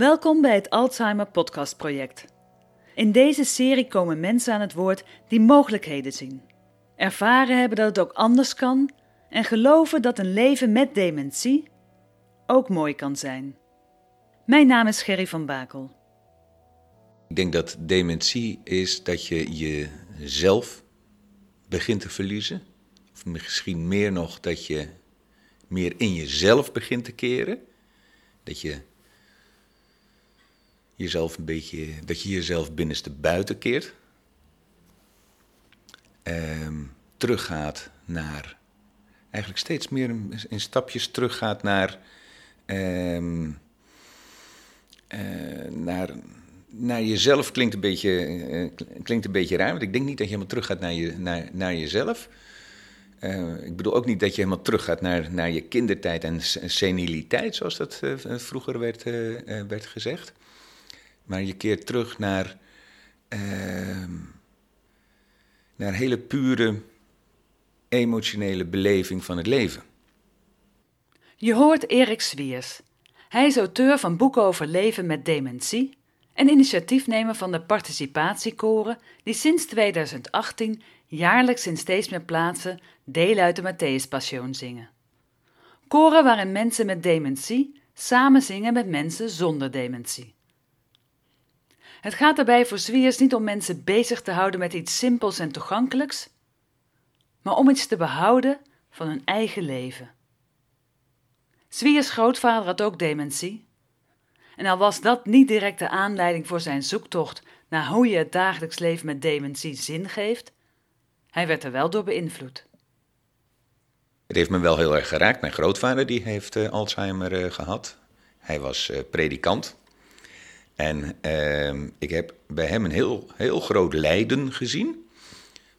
Welkom bij het Alzheimer Podcast Project. In deze serie komen mensen aan het woord die mogelijkheden zien, ervaren hebben dat het ook anders kan en geloven dat een leven met dementie ook mooi kan zijn. Mijn naam is Gerry van Bakel. Ik denk dat dementie is dat je jezelf begint te verliezen. Of misschien meer nog dat je meer in jezelf begint te keren. Dat je jezelf een beetje, dat je jezelf binnenste buiten keert. Ehm, teruggaat naar, eigenlijk steeds meer in stapjes teruggaat naar, ehm, eh, naar naar jezelf klinkt een beetje, uh, klinkt een beetje raar, want ik denk niet dat je helemaal teruggaat naar, je, naar, naar jezelf. Uh, ik bedoel ook niet dat je helemaal teruggaat naar, naar je kindertijd en seniliteit, zoals dat vroeger werd, werd gezegd. Maar je keert terug naar, ehm, naar hele pure emotionele beleving van het leven. Je hoort Erik Swiers. Hij is auteur van boeken over leven met dementie en initiatiefnemer van de participatiekoren die sinds 2018 jaarlijks in steeds meer plaatsen deel uit de Matthäus zingen. Koren waarin mensen met dementie samen zingen met mensen zonder dementie. Het gaat daarbij voor Zwiers niet om mensen bezig te houden met iets simpels en toegankelijks, maar om iets te behouden van hun eigen leven. Zwiers grootvader had ook dementie en al was dat niet direct de aanleiding voor zijn zoektocht naar hoe je het dagelijks leven met dementie zin geeft, hij werd er wel door beïnvloed. Het heeft me wel heel erg geraakt. Mijn grootvader die heeft uh, Alzheimer uh, gehad. Hij was uh, predikant. En ehm, ik heb bij hem een heel, heel groot lijden gezien.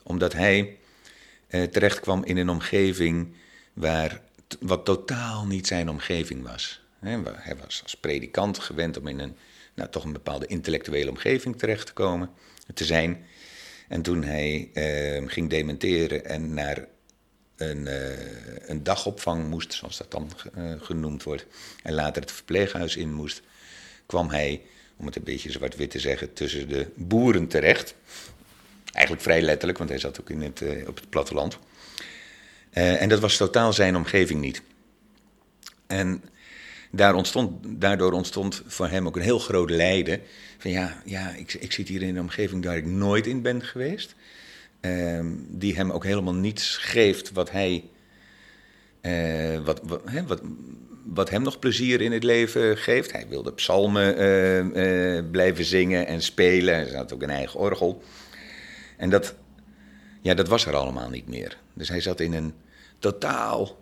Omdat hij terecht kwam in een omgeving waar wat totaal niet zijn omgeving was. Hij was als predikant gewend om in een nou, toch een bepaalde intellectuele omgeving terecht te komen, te zijn. En toen hij uh, ging dementeren en naar een, uh, een dagopvang moest, zoals dat dan uh, genoemd wordt, en later het verpleeghuis in moest, kwam hij, om het een beetje zwart-wit te zeggen, tussen de boeren terecht. Eigenlijk vrij letterlijk, want hij zat ook in het, op het platteland. en dat was totaal zijn omgeving niet. En daar ontstond, daardoor ontstond voor hem ook een heel groot lijden. Van ja, ja ik, ik zit hier in een omgeving waar ik nooit in ben geweest. Uh, die hem ook helemaal niets geeft wat hij. Uh, wat, wat, hè, wat, wat hem nog plezier in het leven geeft. Hij wilde psalmen uh, blijven zingen en spelen. Hij had ook een eigen orgel. En dat, ja, dat was er allemaal niet meer. Dus hij zat in een totaal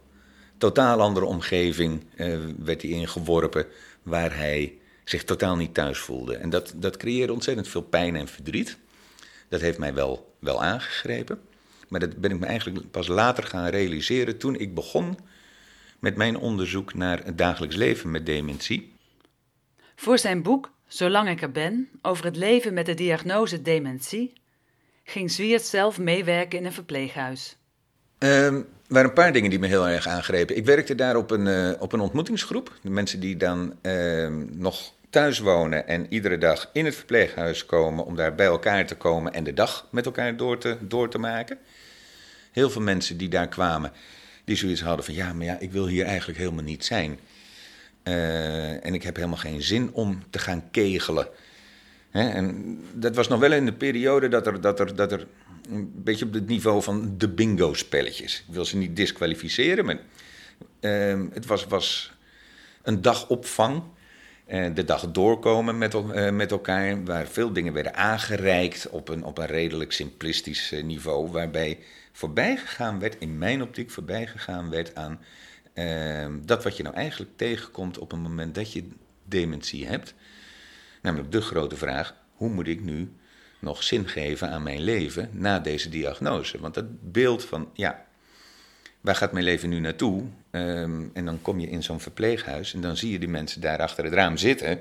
totaal andere omgeving uh, werd hij ingeworpen waar hij zich totaal niet thuis voelde. En dat, dat creëerde ontzettend veel pijn en verdriet. Dat heeft mij wel, wel aangegrepen. Maar dat ben ik me eigenlijk pas later gaan realiseren toen ik begon met mijn onderzoek naar het dagelijks leven met dementie. Voor zijn boek Zolang ik er ben, over het leven met de diagnose dementie, ging Zwiert zelf meewerken in een verpleeghuis. Er waren een paar dingen die me heel erg aangrepen. Ik werkte daar op een, uh, op een ontmoetingsgroep. De mensen die dan uh, nog thuis wonen en iedere dag in het verpleeghuis komen om daar bij elkaar te komen en de dag met elkaar door te, door te maken. Heel veel mensen die daar kwamen, die zoiets hadden van ja, maar ja, ik wil hier eigenlijk helemaal niet zijn. Uh, en ik heb helemaal geen zin om te gaan kegelen. Hè, en dat was nog wel in de periode dat er, dat er, dat er een beetje op het niveau van de bingo-spelletjes. Ik wil ze niet disqualificeren, maar ehm, het was, was een dagopvang. Uh, de dag doorkomen met, uh, met elkaar, waar veel dingen werden aangereikt op een, op een redelijk simplistisch niveau, waarbij voorbijgegaan werd, in mijn optiek voorbijgegaan werd aan ehm, dat wat je nou eigenlijk tegenkomt op het moment dat je dementie hebt. Namelijk de grote vraag: hoe moet ik nu nog zin geven aan mijn leven na deze diagnose? Want dat beeld van, ja, waar gaat mijn leven nu naartoe? Um, en dan kom je in zo'n verpleeghuis en dan zie je die mensen daar achter het raam zitten.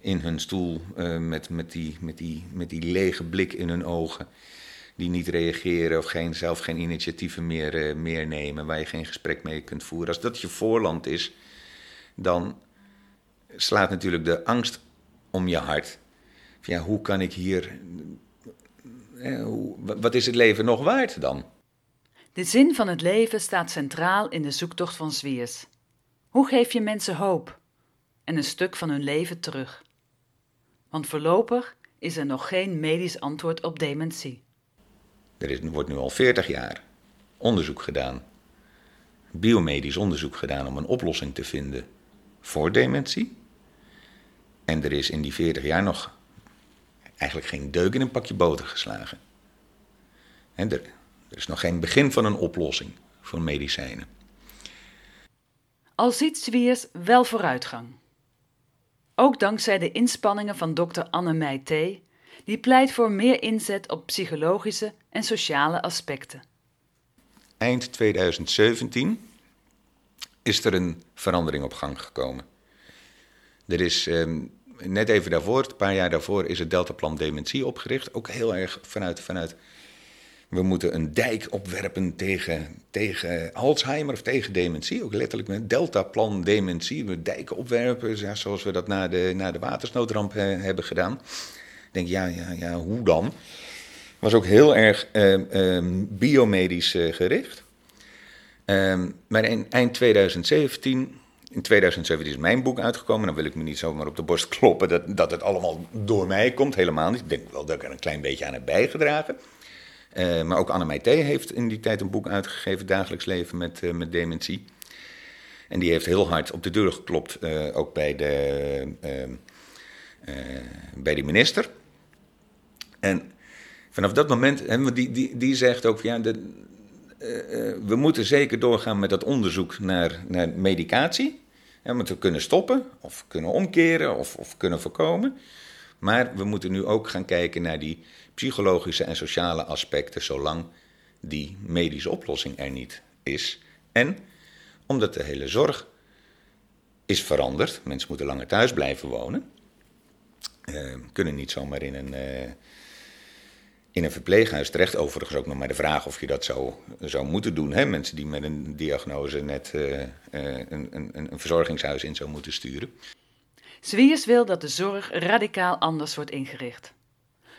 In hun stoel uh, met, met, die, met, die, met die lege blik in hun ogen. Die niet reageren of geen, zelf geen initiatieven meer, uh, meer nemen. Waar je geen gesprek mee kunt voeren. Als dat je voorland is, dan slaat natuurlijk de angst om je hart. Ja, hoe kan ik hier. Wat is het leven nog waard dan? De zin van het leven staat centraal in de zoektocht van Zwiers. Hoe geef je mensen hoop en een stuk van hun leven terug? Want voorlopig is er nog geen medisch antwoord op dementie. Er is, wordt nu al 40 jaar onderzoek gedaan, biomedisch onderzoek gedaan om een oplossing te vinden voor dementie. En er is in die 40 jaar nog eigenlijk geen deuk in een pakje boter geslagen. En er, is nog geen begin van een oplossing voor medicijnen. Al ziet Zwiers wel vooruitgang. Ook dankzij de inspanningen van dokter Anne Meijté, die pleit voor meer inzet op psychologische en sociale aspecten. Eind 2017 is er een verandering op gang gekomen. Er is eh, net even daarvoor, een paar jaar daarvoor, is het Deltaplan Dementie opgericht. Ook heel erg vanuit, vanuit we moeten een dijk opwerpen tegen, tegen Alzheimer of tegen dementie. Ook letterlijk met Deltaplan Dementie. We dijken opwerpen, zoals we dat na de, na de watersnoodramp he, hebben gedaan. Ik denk, ja, ja, ja, hoe dan? Was ook heel erg eh, eh, biomedisch uh, gericht. Ehm, maar in eind 2017 in 2017 is mijn boek uitgekomen. Dan wil ik me niet zomaar op de borst kloppen dat, dat het allemaal door mij komt. Helemaal niet. Ik denk wel dat ik er een klein beetje aan heb bijgedragen. Uh, maar ook Anne Meijté heeft in die tijd een boek uitgegeven, Dagelijks Leven met, uh, met Dementie. En die heeft heel hard op de deur geklopt, ook bij de, bij de minister. En vanaf dat moment, hè, die, die, die zegt ook, ja, de, we moeten zeker doorgaan met dat onderzoek naar, naar medicatie. We moeten kunnen stoppen, of kunnen omkeren, of, of kunnen voorkomen. Maar we moeten nu ook gaan kijken naar die psychologische en sociale aspecten, zolang die medische oplossing er niet is. En omdat de hele zorg is veranderd, mensen moeten langer thuis blijven wonen, uh, kunnen niet zomaar in een, uh, in een verpleeghuis terecht. Overigens ook nog maar de vraag of je dat zou, zou moeten doen. Hè? Mensen die met een diagnose net uh, een, een, een verzorgingshuis in zou moeten sturen. Zwiers wil dat de zorg radicaal anders wordt ingericht.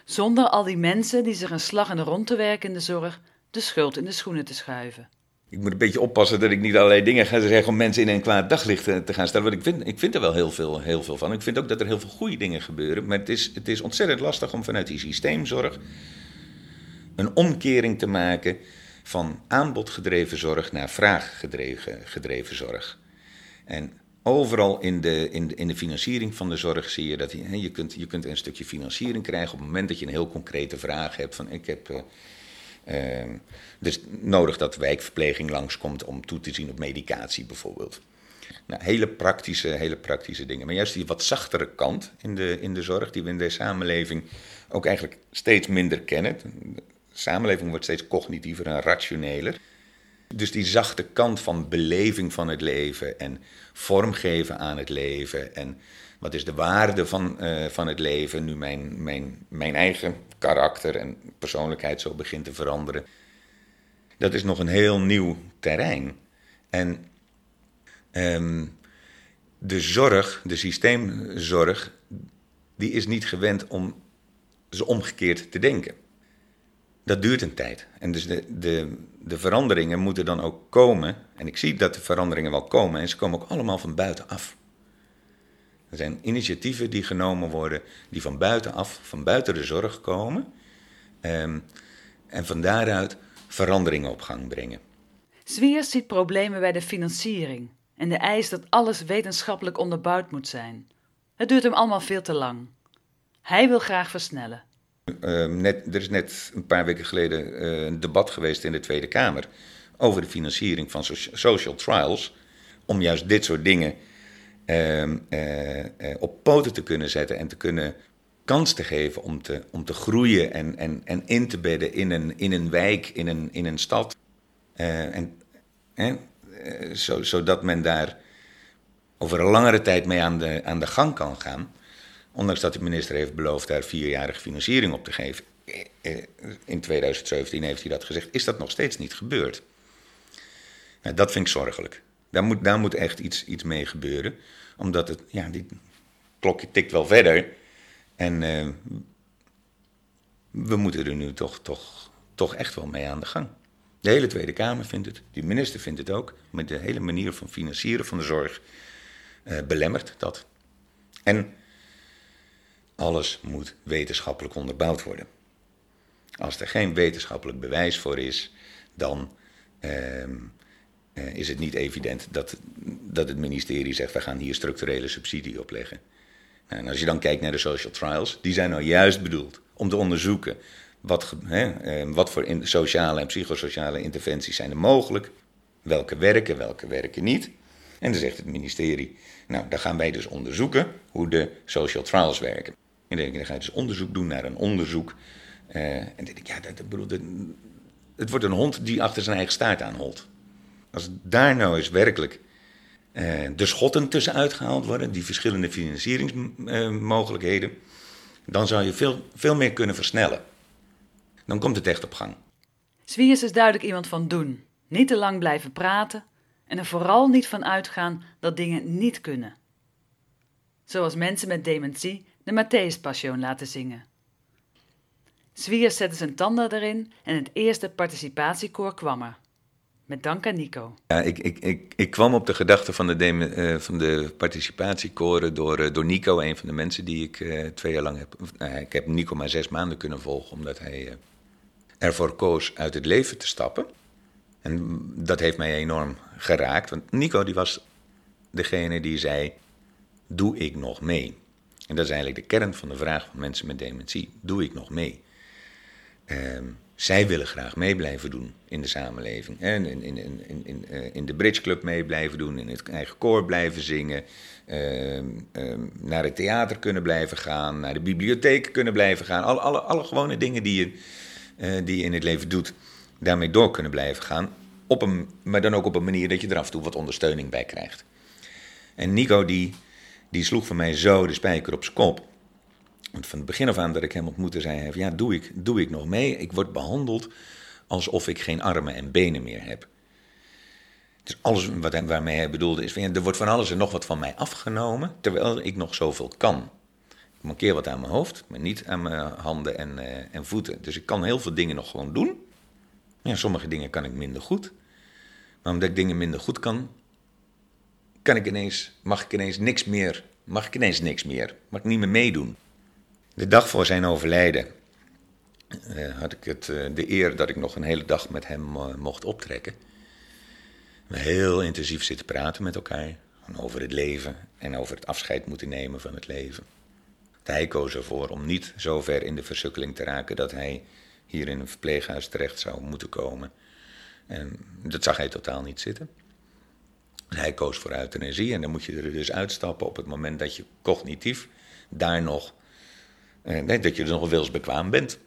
Zonder al die mensen die zich een slag in de rond te werken in de zorg, de schuld in de schoenen te schuiven. Ik moet een beetje oppassen dat ik niet allerlei dingen ga zeggen om mensen in een kwaad daglicht te gaan stellen. Want ik vind, ik vind er wel heel veel, heel veel van. Ik vind ook dat er heel veel goede dingen gebeuren. Maar het is, het is ontzettend lastig om vanuit die systeemzorg een omkering te maken van aanbodgedreven zorg naar vraaggedreven gedreven zorg. En overal in de, in, de, in de financiering van de zorg zie je dat je, je, kunt, je kunt een stukje financiering krijgen op het moment dat je een heel concrete vraag hebt. Van ik heb. Uh, dus nodig dat wijkverpleging langskomt om toe te zien op medicatie bijvoorbeeld. Nou, hele praktische, hele praktische dingen. Maar juist die wat zachtere kant in de, in de zorg, die we in deze samenleving ook eigenlijk steeds minder kennen. De samenleving wordt steeds cognitiever en rationeler. Dus die zachte kant van beleving van het leven en vormgeven aan het leven. En wat is de waarde van, uh, van het leven nu mijn, mijn, mijn eigen karakter en persoonlijkheid zo begint te veranderen. Dat is nog een heel nieuw terrein. En um, de zorg, de systeemzorg, die is niet gewend om ze omgekeerd te denken dat duurt een tijd. En dus de, de, de veranderingen moeten dan ook komen. En ik zie dat de veranderingen wel komen. En ze komen ook allemaal van buitenaf. Er zijn initiatieven die genomen worden, die van buitenaf, van buiten de zorg komen. Um, en van daaruit veranderingen op gang brengen. Zwiers ziet problemen bij de financiering en de eis dat alles wetenschappelijk onderbouwd moet zijn. Het duurt hem allemaal veel te lang. Hij wil graag versnellen. Uh, net, er is net een paar weken geleden uh, een debat geweest in de Tweede Kamer over de financiering van social trials. Om juist dit soort dingen uh, op poten te kunnen zetten en te kunnen kans te geven om te, om te groeien en, en, en in te bedden in een, in een wijk, in een, in een stad. en, zo, zodat men daar over een langere tijd mee aan de, aan de gang kan gaan. Ondanks dat de minister heeft beloofd daar vierjarige financiering op te geven. In 2017 heeft hij dat gezegd. Is dat nog steeds niet gebeurd? Nou, dat vind ik zorgelijk. Daar moet, daar moet echt iets, iets mee gebeuren. Omdat het, ja, die klokje tikt wel verder. En uh, we moeten er nu toch, toch, toch echt wel mee aan de gang. De hele Tweede Kamer vindt het, de minister vindt het ook. Met de hele manier van financieren van de zorg uh, belemmert dat. En alles moet wetenschappelijk onderbouwd worden. Als er geen wetenschappelijk bewijs voor is, dan uh, is het niet evident dat, dat het ministerie zegt: we gaan hier structurele subsidie op leggen. En als je dan kijkt naar de social trials, die zijn nou juist bedoeld om te onderzoeken wat, hè, eh, wat voor sociale en psychosociale interventies zijn er mogelijk, welke werken, welke werken niet. En dan zegt het ministerie, nou, dan gaan wij dus onderzoeken hoe de social trials werken. En dan, dan ga je dus onderzoek doen naar een onderzoek. En dan denk ik, ja, dat, bedoel, het wordt een hond die achter zijn eigen staart aanholt. Als daar nou eens werkelijk uh, de schotten tussenuit gehaald worden, die verschillende financieringsmogelijkheden, dan zou je veel, veel meer kunnen versnellen. Dan komt het echt op gang. Zwiers is duidelijk iemand van doen. Niet te lang blijven praten en er vooral niet van uitgaan dat dingen niet kunnen. Zoals mensen met dementie de Matthäus laten zingen. Zwiers zette zijn tanden erin en het eerste participatiekoor kwam er. Met dank aan Nico. Ja, ik, ik, ik, ik kwam op de gedachte van de, uh, van de participatiekoren door, uh, door Nico, een van de mensen die ik uh, twee jaar lang heb. Nou, ik heb Nico maar zes maanden kunnen volgen, omdat hij ervoor koos uit het leven te stappen. En dat heeft mij enorm geraakt, want Nico die was degene die zei: Doe ik nog mee? En dat is eigenlijk de kern van de vraag van mensen met dementie: Doe ik nog mee? Ehm, zij willen graag mee blijven doen in de samenleving. En in, in, in, in, eh, in de Bridge Club mee blijven doen, in het eigen koor blijven zingen, ehm, ehm, naar het theater kunnen blijven gaan, naar de bibliotheek kunnen blijven gaan. Alle, alle, alle gewone dingen die je, uh, die je in het leven doet, daarmee door kunnen blijven gaan. Op een, maar dan ook op een manier dat je er af en toe wat ondersteuning bij krijgt. En Nico die, die sloeg voor mij zo de spijker op zijn kop. Want van het begin af aan dat ik hem ontmoette, zei hij: Ja, doe ik, doe ik nog mee? Ik word behandeld alsof ik geen armen en benen meer heb. Dus alles wat hij, waarmee hij bedoelde is: Er wordt van alles en nog wat van mij afgenomen, terwijl ik nog zoveel kan. Ik mankeer wat aan mijn hoofd, maar niet aan mijn handen en, uh, en voeten. Dus ik kan heel veel dingen nog gewoon doen. Ja, sommige dingen kan ik minder goed. Maar omdat ik dingen minder goed kan, kan ik ineens, mag ik ineens niks meer. Mag ik ineens niks meer. Mag ik niet meer meedoen. De dag voor zijn overlijden uh, had ik het, uh, de eer dat ik nog een hele dag met hem uh, mocht optrekken. We heel intensief zitten praten met elkaar over het leven en over het afscheid moeten nemen van het leven. Hij koos ervoor om niet zo ver in de versukkeling te raken dat hij hier in een verpleeghuis terecht zou moeten komen. En dat zag hij totaal niet zitten. Hij koos voor euthanasie en dan moet je er dus uitstappen op het moment dat je cognitief daar nog uh, dat je er nog wilsbekwaam bent.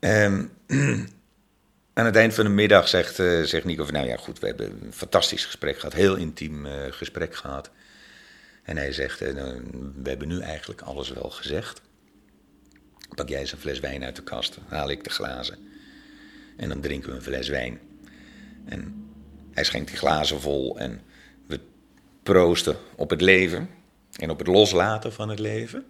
Um, aan het eind van de middag zegt, uh, zegt Nico van, nou ja goed, we hebben een fantastisch gesprek gehad, heel intiem uh, gesprek gehad. En hij zegt, we hebben nu eigenlijk alles wel gezegd. Pak jij eens een fles wijn uit de kast, haal ik de glazen. En dan drinken we een fles wijn. En hij schenkt die glazen vol en we proosten op het leven en op het loslaten van het leven.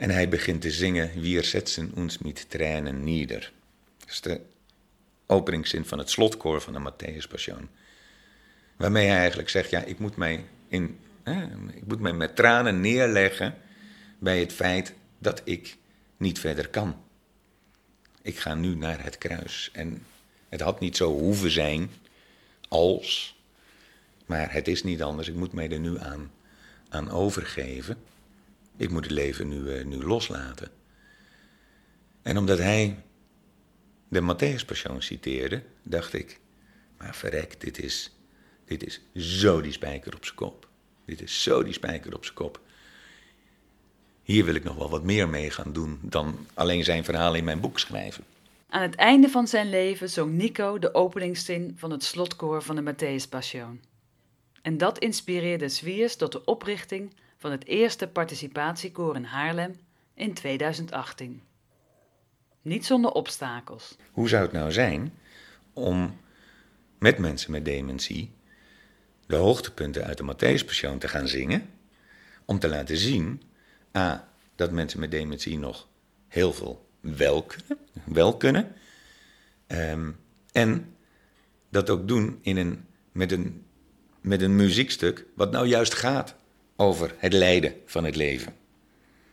En hij begint te zingen, Wir setzen uns mit Tränen nieder. Dat is de openingszin van het slotkoor van de Matthäus Passion. Waarmee hij eigenlijk zegt, ja, ik moet mij in? Ik moet mij met tranen neerleggen bij het feit dat ik niet verder kan. Ik ga nu naar het kruis. En het had niet zo hoeven zijn als, maar het is niet anders. Ik moet mij er nu aan, aan overgeven. Ik moet het leven nu, eh, nu loslaten. En omdat hij de Matthäus citeerde, dacht ik, maar verrek, dit is, dit is zo die spijker op zijn kop. Dit is zo die spijker op zijn kop. Hier wil ik nog wel wat meer mee gaan doen dan alleen zijn verhaal in mijn boek schrijven. Aan het einde van zijn leven zong Nico de openingszin van het slotkoor van de Matthäus Passion. En dat inspireerde Zwiers tot de oprichting van het eerste participatiekoor in Haarlem in 2018. Niet zonder obstakels. Hoe zou het nou zijn om met mensen met dementie de hoogtepunten uit de Matthäus te gaan zingen, om te laten zien, a, dat mensen met dementie nog heel veel wel kunnen, wel kunnen ehm, en dat ook doen in een, met, een, met een muziekstuk wat nou juist gaat over het lijden van het leven.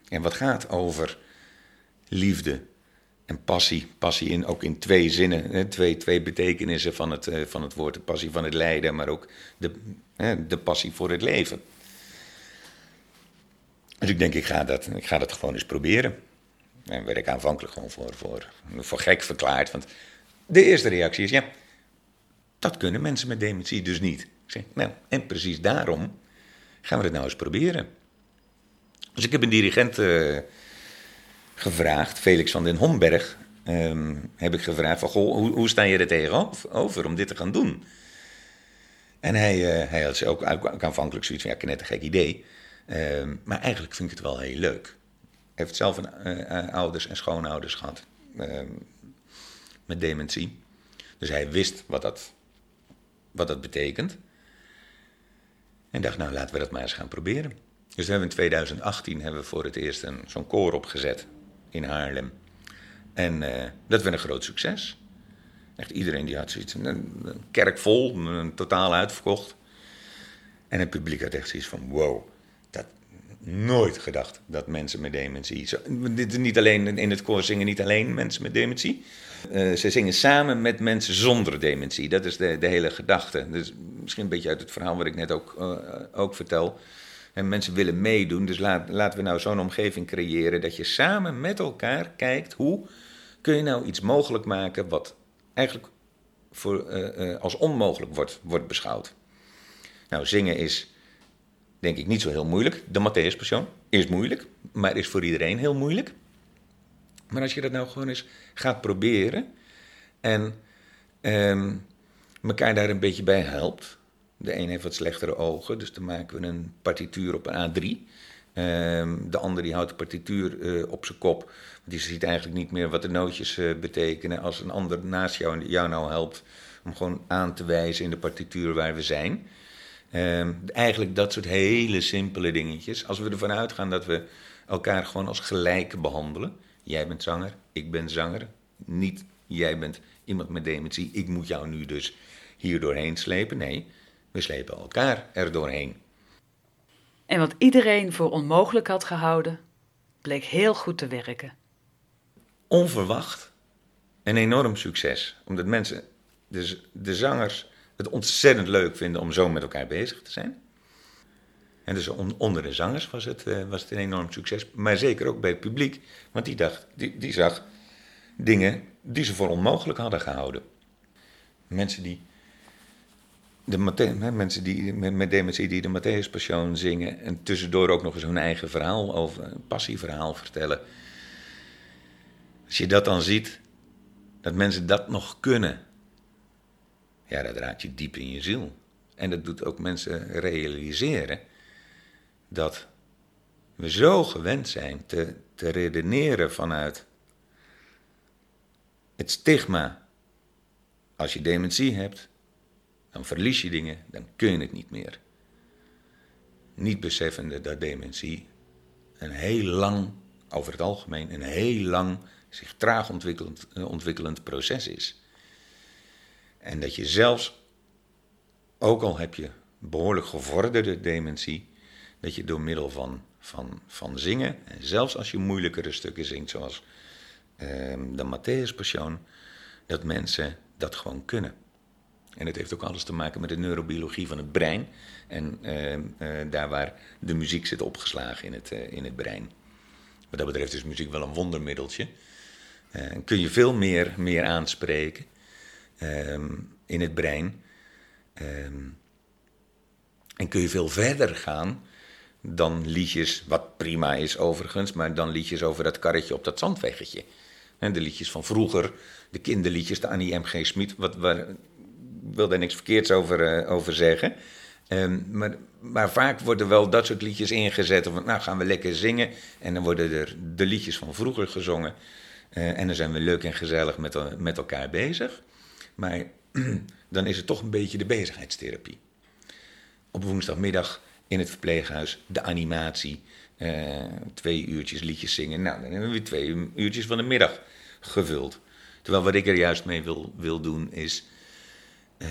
En wat gaat over liefde en passie. Passie in, ook in twee zinnen, twee, twee betekenissen van het, eh, van het woord. De passie van het lijden, maar ook de, de passie voor het leven. Dus ik denk, ik ga dat, ik ga dat gewoon eens proberen. En werd ik aanvankelijk gewoon voor, voor, voor gek verklaard. Want de eerste reactie is, ja, dat kunnen mensen met dementie dus niet. Zeg, nou, en precies daarom gaan we het nou eens proberen. Dus ik heb een dirigent uh, gevraagd, Felix van den Homberg, ehm, heb ik gevraagd van, goh, hoe, hoe sta je er tegenover om dit te gaan doen? En hij, uh, hij had ook, ook aanvankelijk zoiets van, ja, net een gek idee. Ehm, maar eigenlijk vind ik het wel heel leuk. Hij heeft zelf een, uh, ouders en schoonouders gehad ehm, met dementie. Dus hij wist wat dat, wat dat betekent. En dacht, nou laten we dat maar eens gaan proberen. Dus we hebben in 2018 hebben we voor het eerst een, zo'n koor opgezet in Haarlem. En uh, dat werd een groot succes. Echt iedereen die had zoiets. Een, kerk vol, een, totaal uitverkocht. En het publiek had echt zoiets van: wow, nooit gedacht dat mensen met dementie. Niet alleen in het koor zingen niet alleen mensen met dementie. Uh, ze zingen samen met mensen zonder dementie. Dat is de, de hele gedachte. Dus misschien een beetje uit het verhaal wat ik net ook, uh, ook vertel. En mensen willen meedoen, dus laten we nou zo'n omgeving creëren dat je samen met elkaar kijkt hoe kun je nou iets mogelijk maken wat eigenlijk voor, uh, als onmogelijk wordt, wordt beschouwd. Nou, zingen is denk ik niet zo heel moeilijk. De Matthäus is moeilijk, maar is voor iedereen heel moeilijk. Maar als je dat nou gewoon eens gaat proberen en um, elkaar daar een beetje bij helpt, de een heeft wat slechtere ogen, dus dan maken we een partituur op een A3. Ehm, de ander die houdt de partituur uh, op zijn kop. Die ziet eigenlijk niet meer wat de nootjes uh, betekenen. Als een ander naast jou, jou nou helpt om gewoon aan te wijzen in de partituur waar we zijn. Um, eigenlijk dat soort hele simpele dingetjes. Als we ervan uitgaan dat we elkaar gewoon als gelijken behandelen. Jij bent zanger, ik ben zanger. Niet jij bent iemand met dementie, ik moet jou nu dus hier doorheen slepen. Nee, we slepen elkaar er doorheen. En wat iedereen voor onmogelijk had gehouden, bleek heel goed te werken. Onverwacht een enorm succes. Omdat mensen, de, de zangers, het ontzettend leuk vinden om zo met elkaar bezig te zijn. En dus onder de zangers was het, uh, was het een enorm succes. Maar zeker ook bij het publiek. Want die, dacht, die, zag dingen die ze voor onmogelijk hadden gehouden. Mensen die de mensen die met, dementie die de Matthäus zingen en tussendoor ook nog eens hun eigen verhaal over een passieverhaal vertellen. Als je dat dan ziet, dat mensen dat nog kunnen, ja, dat raakt je diep in je ziel. En dat doet ook mensen realiseren dat we zo gewend zijn te, te redeneren vanuit het stigma. Als je dementie hebt, dan verlies je dingen, dan kun je het niet meer. Niet beseffende dat dementie een heel lang, over het algemeen, een heel lang zich traag ontwikkelend, eh, ontwikkelend proces is. En dat je zelfs, ook al heb je behoorlijk gevorderde dementie, dat je door middel van, van, van zingen, en zelfs als je moeilijkere stukken zingt, zoals ehm, de Matthäus dat mensen dat gewoon kunnen. En het heeft ook alles te maken met de neurobiologie van het brein. En ehm, eh, daar waar de muziek zit opgeslagen in het, eh, in het brein. Wat dat betreft is muziek wel een wondermiddeltje. Uh, kun je veel meer, meer aanspreken ehm, in het brein. Ehm, en kun je veel verder gaan dan liedjes, wat prima is overigens, maar dan liedjes over dat karretje op dat zandweggetje. En de liedjes van vroeger, de kinderliedjes, de Annie M.G. Smit, wat, waar, wil daar niks verkeerds over, uh, over zeggen. Um, maar, maar, vaak worden wel dat soort liedjes ingezet. Of nou gaan we lekker zingen. En dan worden er de liedjes van vroeger gezongen. Uh, en dan zijn we leuk en gezellig met, met elkaar bezig. Maar dan is het toch een beetje de bezigheidstherapie. Op woensdagmiddag in het verpleeghuis de animatie. Uh, twee uurtjes liedjes zingen. Nou, dan hebben we twee uurtjes van de middag gevuld. Terwijl wat ik er juist mee wil, wil doen is. Uh,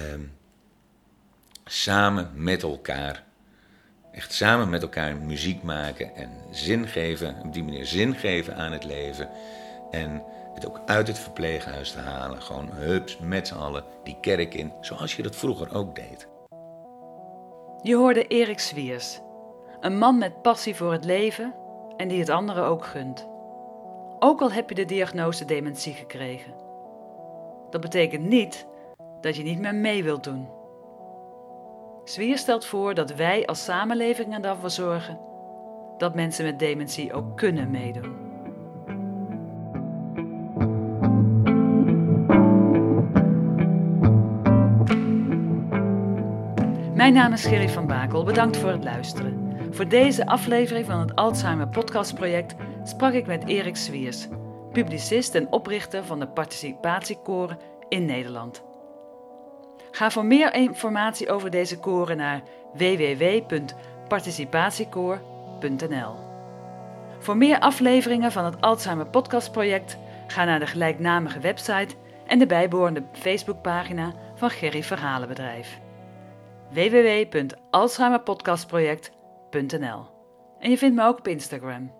samen met elkaar. Echt samen met elkaar muziek maken en zin geven. Op die manier zin geven aan het leven. En het ook uit het verpleeghuis te halen. Gewoon hups, met z'n allen die kerk in. Zoals je dat vroeger ook deed. Je hoorde Erik Swiers. Een man met passie voor het leven en die het anderen ook gunt. Ook al heb je de diagnose dementie gekregen. Dat betekent niet dat je niet meer mee wilt doen. Zwier stelt voor dat wij als samenleving ervoor zorgen dat mensen met dementie ook kunnen meedoen. Mijn naam is Gerry van Bakel. Bedankt voor het luisteren. Voor deze aflevering van het Alzheimer Podcastproject sprak ik met Erik Swiers, publicist en oprichter van de participatiekoren in Nederland. Ga voor meer informatie over deze koren naar www.participatiekoor.nl. Voor meer afleveringen van het Alzheimer Podcastproject ga naar de gelijknamige website en de bijbehorende Facebookpagina van Gerry Verhalenbedrijf www.alzheimerpodcastproject.nl. En je vindt me ook op Instagram.